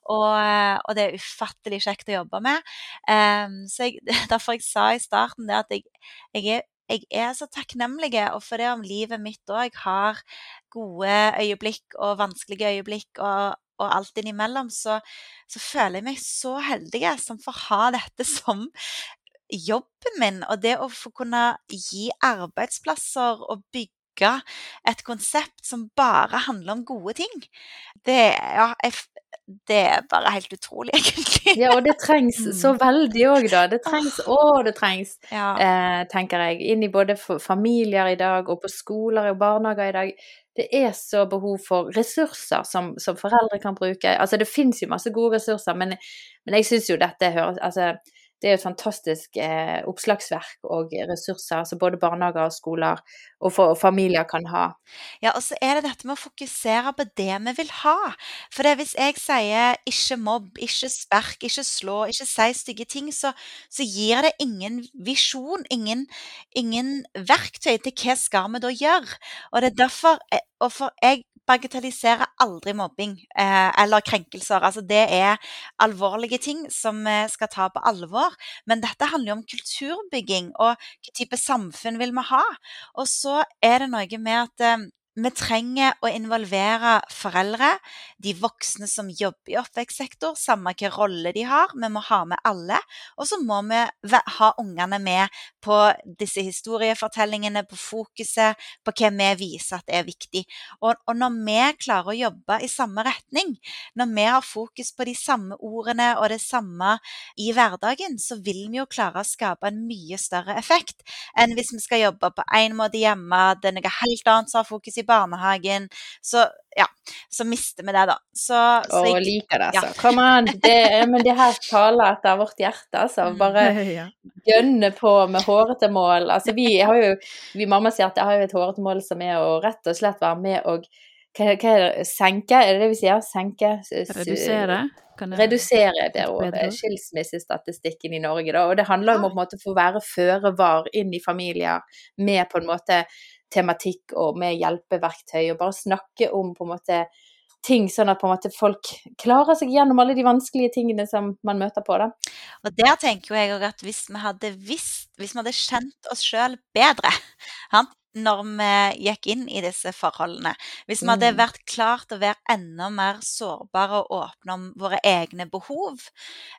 og, eh, og det er ufattelig kjekt å jobbe med. Eh, så jeg, derfor jeg sa i starten det at jeg, jeg er jeg er så takknemlig, og for det om livet mitt òg har gode øyeblikk og vanskelige øyeblikk, og, og alt innimellom, så, så føler jeg meg så heldig som får ha dette som jobben min. Og det å få kunne gi arbeidsplasser og bygge et konsept som bare handler om gode ting, det, ja, det er bare helt utrolig, egentlig. Ja, og det trengs så veldig òg, da. Det trengs, og det trengs, Ja. eh, tenker jeg. Inn i både familier i dag, og på skoler og barnehager i dag. Det er så behov for ressurser som, som foreldre kan bruke. Altså, det fins jo masse gode ressurser, men, men jeg syns jo dette høres Altså, det er et fantastisk eh, oppslagsverk og ressurser som både barnehager og skoler og, for, og familier kan ha. Ja, og så er det dette med å fokusere på det vi vil ha. For det hvis jeg sier 'ikke mobb', 'ikke spark', 'ikke slå', 'ikke si stygge ting', så, så gir det ingen visjon, ingen, ingen verktøy til hva skal vi da gjøre. Og det er derfor eh, Og for jeg bagatelliserer aldri mobbing eh, eller krenkelser. Altså det er alvorlige ting som vi skal ta på alvor. Men dette handler jo om kulturbygging og hva type samfunn vil vi ha. Og så er det noe med at eh, vi trenger å involvere foreldre, de voksne som jobber i oppvekstsektor, samme hvilken rolle de har. Vi må ha med alle. Og så må vi ha ungene med på disse historiefortellingene, på fokuset, på hva vi viser at er viktig. Og, og når vi klarer å jobbe i samme retning, når vi har fokus på de samme ordene og det samme i hverdagen, så vil vi jo klare å skape en mye større effekt enn hvis vi skal jobbe på én måte hjemme, det er noe helt annet som har fokus i barnehagen. Så ja, så mister vi det, da. Så, så Og Å, liker det, ja. altså. an! Det, men det her taler etter vårt hjerte, altså. Bare gønne på med hårete mål. Altså, vi har jo, vi mamma sier at jeg har jo et hårete mål som er å rett og slett være med og hva, hva er det, senke, er det det vi sier? Senke? Redusere? Kan jeg- Redusere det Et ordet, skilsmissestatistikken i Norge, da. Og det handler om å på en måte få være føre var inn i familier med på en måte tematikk og med hjelpeverktøy, og bare snakke om på en måte ting, sånn at på en måte folk klarer seg gjennom alle de vanskelige tingene som man møter på, da. Og der tenker jeg òg at hvis vi hadde visst, hvis vi hadde kjent oss sjøl bedre han, når vi gikk inn i disse forholdene, hvis vi hadde Mm. vært klart å være enda mer sårbare og åpne om våre egne behov,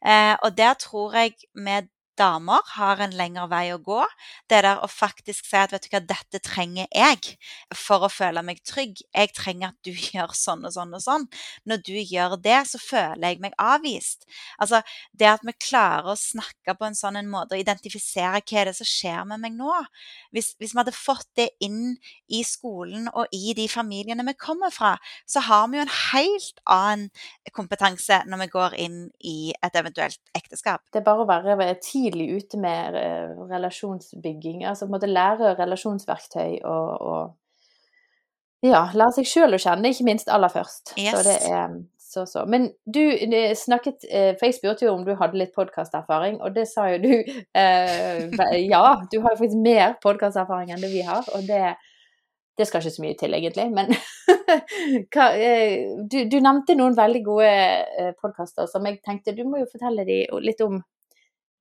eh, og der tror jeg vi damer har en lengre vei å gå. Det der å faktisk si at vet du hva, dette trenger jeg for å føle meg trygg. Jeg trenger at du gjør sånn og sånn og sånn. Når du gjør det, så føler jeg meg avvist. Altså, det at vi klarer å snakke på en sånn en måte og identifisere hva er det som skjer med meg nå. Hvis, hvis vi hadde fått det inn i skolen og i de familiene vi kommer fra, så har vi jo en helt annen kompetanse når vi går inn i et eventuelt ekteskap. Det er bare å være tidlig ute med eh, relasjonsbygging. Altså på en måte lære relasjonsverktøy og, og ja, lære seg sjøl å kjenne, ikke minst aller først. Så det er så så. Men du snakket eh, For jeg spurte jo om du hadde litt podkasterfaring, og det sa jo du. Eh, ja, du har jo faktisk mer podkasterfaring enn det vi har, og det det skal ikke så mye til, egentlig, men hva, eh, du, du nevnte noen veldig gode podkaster som jeg tenkte du må jo fortelle dem litt om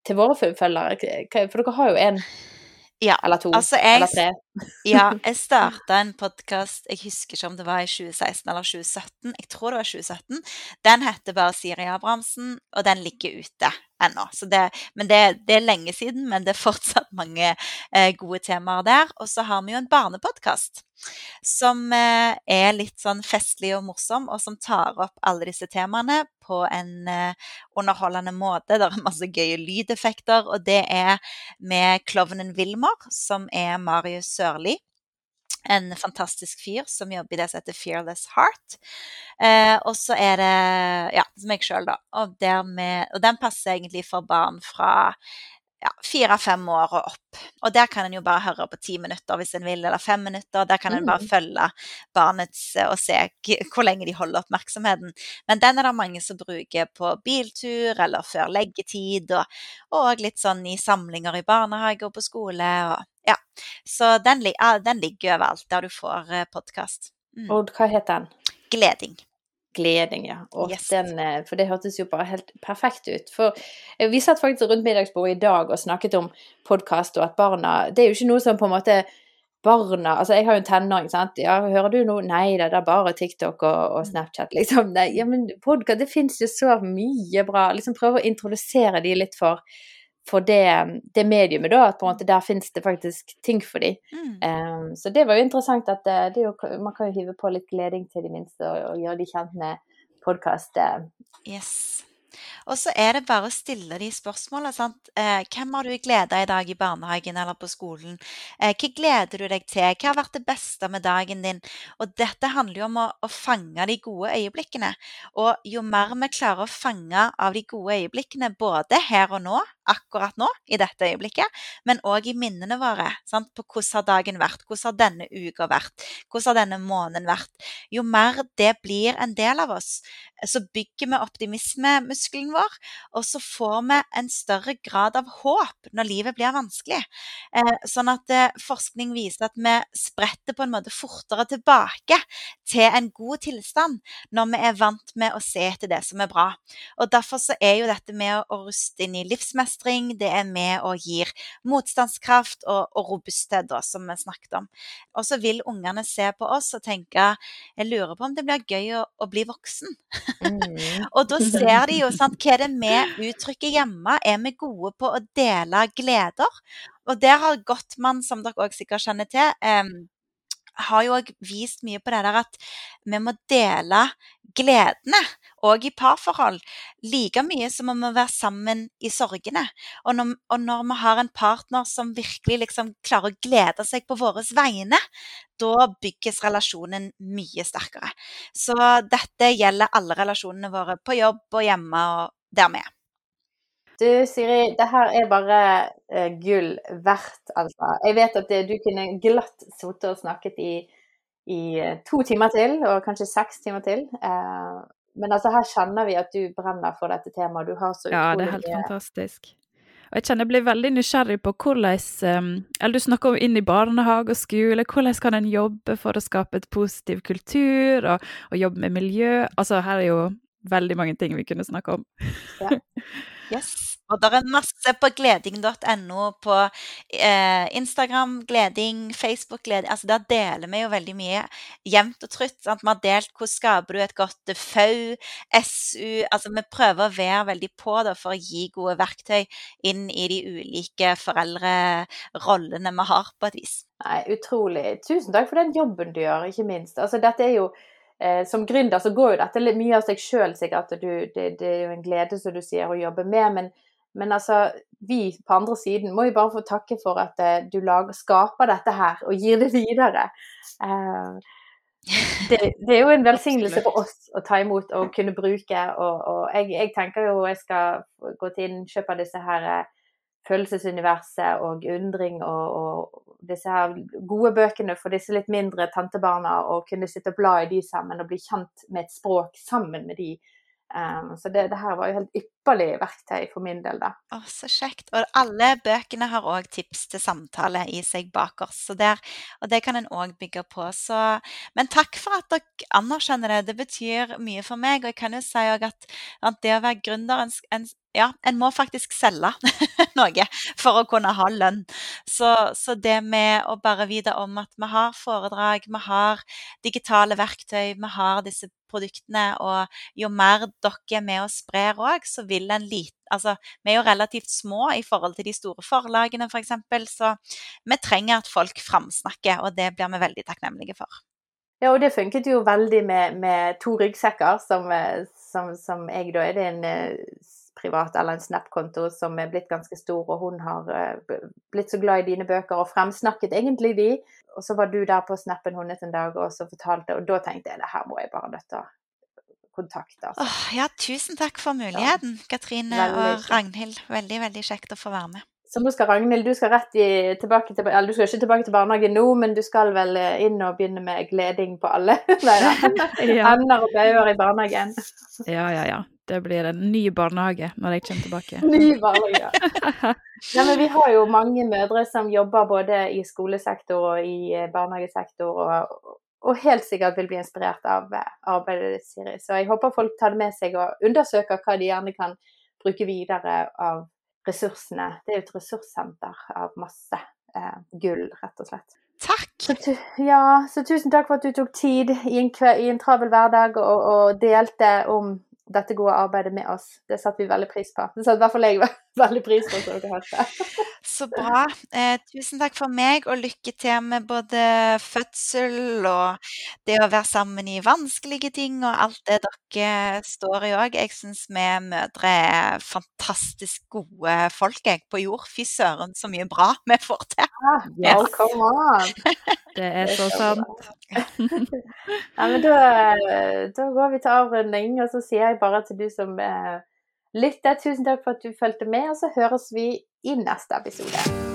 til våre følgere. For dere har jo en Ja, eller to altså jeg, eller tre. ja, jeg starta en podkast, jeg husker ikke om det var i 2016 eller 2017, jeg tror det var 2017. Den heter bare Siri Abrahamsen, og den ligger ute ennå. Men det, det er lenge siden, men det er fortsatt mange eh, gode temaer der. Og så har vi jo en barnepodkast som eh, er litt sånn festlig og morsom, og som tar opp alle disse temaene på en eh, underholdende måte. Det er masse gøye lydeffekter, og det er med klovnen Wilmer, som er Marius Sørli. En fantastisk fyr som jobber i det som heter Fearless Heart. Eh, og så er det ja, meg sjøl, da. Og, dermed, og den passer egentlig for barn fra ja, fire-fem år og opp. Og der kan en jo bare høre på ti minutter hvis en vil, eller fem minutter. Der kan en bare Mm. følge barnets eh, og se hvor lenge de holder oppmerksomheten. Men den er det mange som bruker på biltur eller før leggetid, og, og litt sånn i samlinger i barnehage og på skole. Og, ja. Så den, den ligger overalt der du får eh, podkast. Mm. Og hva heter den? Gleding. Gleding, ja. Yes. den, eh, for det hørtes jo bare helt perfekt ut. For eh, vi satt faktisk rundt middagsbordet i dag og snakket om podkast, og at barna Det er jo ikke noe som på en måte barna Altså, jeg har jo en tenåring, sant. Ja, hører du noe? Nei da, det er bare TikTok og, og Snapchat, liksom. Nei, ja, men podkast, det fins jo så mye bra. Liksom prøve å introdusere de litt for, for det, det mediumet, da. At på en måte der finnes det faktisk ting for dem. Mm. Um, så det var jo interessant at det, det er jo, man kan jo hive på litt gleding til de minste og, og gjøre de kjent med podkast. Yes. Og så er det bare å stille de spørsmålene. sant? Eh, hvem har du gleda i dag i barnehagen eller på skolen? Eh, hva gleder du deg til? Hva har vært det beste med dagen din? Og dette handler jo om å, å fange de gode øyeblikkene. Og jo mer vi klarer å fange av de gode øyeblikkene, både her og nå, akkurat nå, i dette øyeblikket, men òg i minnene våre. Sant? På hvordan har dagen vært? Hvordan har denne uka vært? Hvordan har denne måneden vært? Jo mer det blir en del av oss, så bygger vi optimismemuskelen vår, og så får vi en større grad av håp når livet blir vanskelig. Eh, sånn at eh, forskning viser at vi spretter på en måte fortere tilbake til en god tilstand når vi er vant med å se etter det som er bra. Og Derfor så er jo dette med å, ruste inn i livsmestring, det er med og gir motstandskraft og, og robusthet, da, som vi snakket om. Og så vil ungene se på oss og tenke jeg lurer på om det blir gøy å, å bli voksen. Mm. og da ser de jo sant, hva er det vi uttrykker hjemme. Er vi gode på å dele gleder? Og der har Gottmann, som dere òg sikkert kjenner til, eh, har jo òg vist mye på det der at vi må dele gledene, og i parforhold, like mye som om vi være sammen i sorgene. Og når, og når vi har en partner som virkelig liksom klarer å glede seg på våre vegne, da bygges relasjonen mye sterkere. Så dette gjelder alle relasjonene våre på jobb og hjemme og der vi er. Du Siri, det her er bare eh, gull verdt, altså. Jeg vet at du kunne glatt sittet og snakket i, i eh, to timer til, og kanskje seks timer til. Eh, men altså, her kjenner vi at du brenner for dette temaet. Du har så Ja, det er helt fantastisk. Og jeg kjenner jeg blir veldig nysgjerrig på hvordan um, Eller du snakker om inn i barnehage og skole. Hvordan kan en jobbe for å skape et positiv kultur, og, og jobbe med miljø? Altså, her er jo veldig mange ting vi kunne snakke om. Ja. Yes. Og det er masse på gleding.no på eh, Instagram, Gleding, Facebook, Gleding. Altså der deler vi jo veldig mye jevnt og trutt. Sant? Vi har delt hvordan skaper du et godt FAU, SU Altså vi prøver å være veldig på da, for å gi gode verktøy inn i de ulike foreldrerollene vi har, på et vis. Nei, utrolig. Tusen takk for den jobben du gjør, ikke minst. Altså, dette er jo eh, som gründer så går jo dette litt mye av seg sjøl, sikkert. Du, det, det, er jo en glede, som du sier, å jobbe med. Men, men altså, vi på andre siden må jo bare få takke for at eh, du lager, skaper dette her og gir det videre. Eh, det, det, er jo en velsignelse for oss å ta imot og kunne bruke. Og, og jeg, jeg, tenker jo jeg skal gå til innkjøp av disse her eh, følelsesuniverset og undring og, og, disse her gode bøkene for disse litt mindre tantebarna, og kunne sitte og bla i de sammen og bli kjent med et språk sammen med de. Um, så det, det, her var jo helt ypperlig verktøy for min del, da. Å, så kjekt. Og alle bøkene har òg tips til samtale i seg bak så der, og det kan en òg bygge på. Så, men takk for at dere anerkjenner det. Det betyr mye for meg. Og jeg kan jo si at, at, det å være gründer en, en ja, en må faktisk selge noe for å kunne ha lønn. Så, så, det med å bare vite om at vi har foredrag, vi har digitale verktøy, vi har disse produktene, og jo mer dere er med og sprer òg, så vil en lite Altså, vi er jo relativt små i forhold til de store forlagene, f.eks., for så vi trenger at folk framsnakker, og det blir vi veldig takknemlige for. Ja, og det funket jo veldig med, med to ryggsekker, som, som, som jeg da er det en privat eller en Snap-konto som er blitt ganske stor, og hun har eh, blitt så glad i dine bøker og fremsnakket egentlig de. Og så var du der på snappen hennes en dag og så fortalte, og da tenkte jeg det her må jeg bare nødt til å kontakte. Altså. Oh, ja, tusen takk for muligheten, Katrine veldig og Ragnhild. Veldig, veldig kjekt å få være med. Så nå skal Ragnhild, du skal rett i, tilbake til Eller du skal ikke tilbake til barnehagen nå, men du skal vel eh, inn og begynne med gleding på alle? Ja. Ender og bauger i barnehagen. ja, ja, ja. Det blir en ny barnehage når jeg kommer tilbake. ny barnehage. Ja, men vi har jo mange mødre som jobber både i skolesektor og i eh, barnehagesektor, og, og helt sikkert vil bli inspirert av eh, arbeidet ditt, Siri. Så jeg håper folk tar det med seg og undersøker hva de gjerne kan bruke videre av ressursene. Det er jo et ressurssenter av masse eh, gull, rett og slett. Takk. Så, ja, så tusen takk for at du tok tid i en, i en travel hverdag og, og delte om dette gode arbeidet med oss. Det satte vi veldig pris på. Det satte i hvert fall jeg veldig pris på, at dere hørte. Så bra. Eh, tusen takk for meg, og lykke til med både fødsel og det å være sammen i vanskelige ting og alt det dere står i òg. Jeg syns vi mødre er fantastisk gode folk jeg, på jord. Fy søren, så mye bra vi får til. Ja, yes. oh, come on. Det er så sant. ja, men da, da, går vi til avrunding, og så sier jeg bare til du som eh, lytter, tusen takk for at du fulgte med, og så høres vi i neste episode.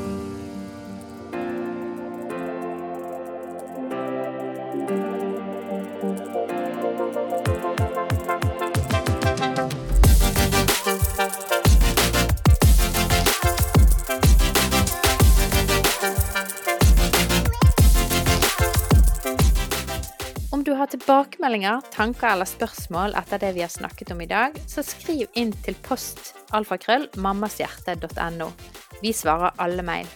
Har tilbakemeldinger, tanker eller spørsmål etter det vi har snakket om i dag, så skriv inn til post alfakrøll mammashjerte.no. Vi svarer alle mail.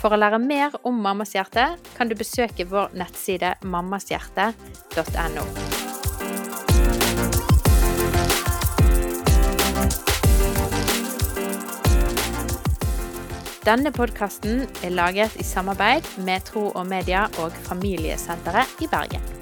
For å lære mer om Mammas hjerte kan du besøke vår nettside mammashjerte.no. Denne podkasten er laget i samarbeid med Tro og Media og Familiesenteret i Bergen.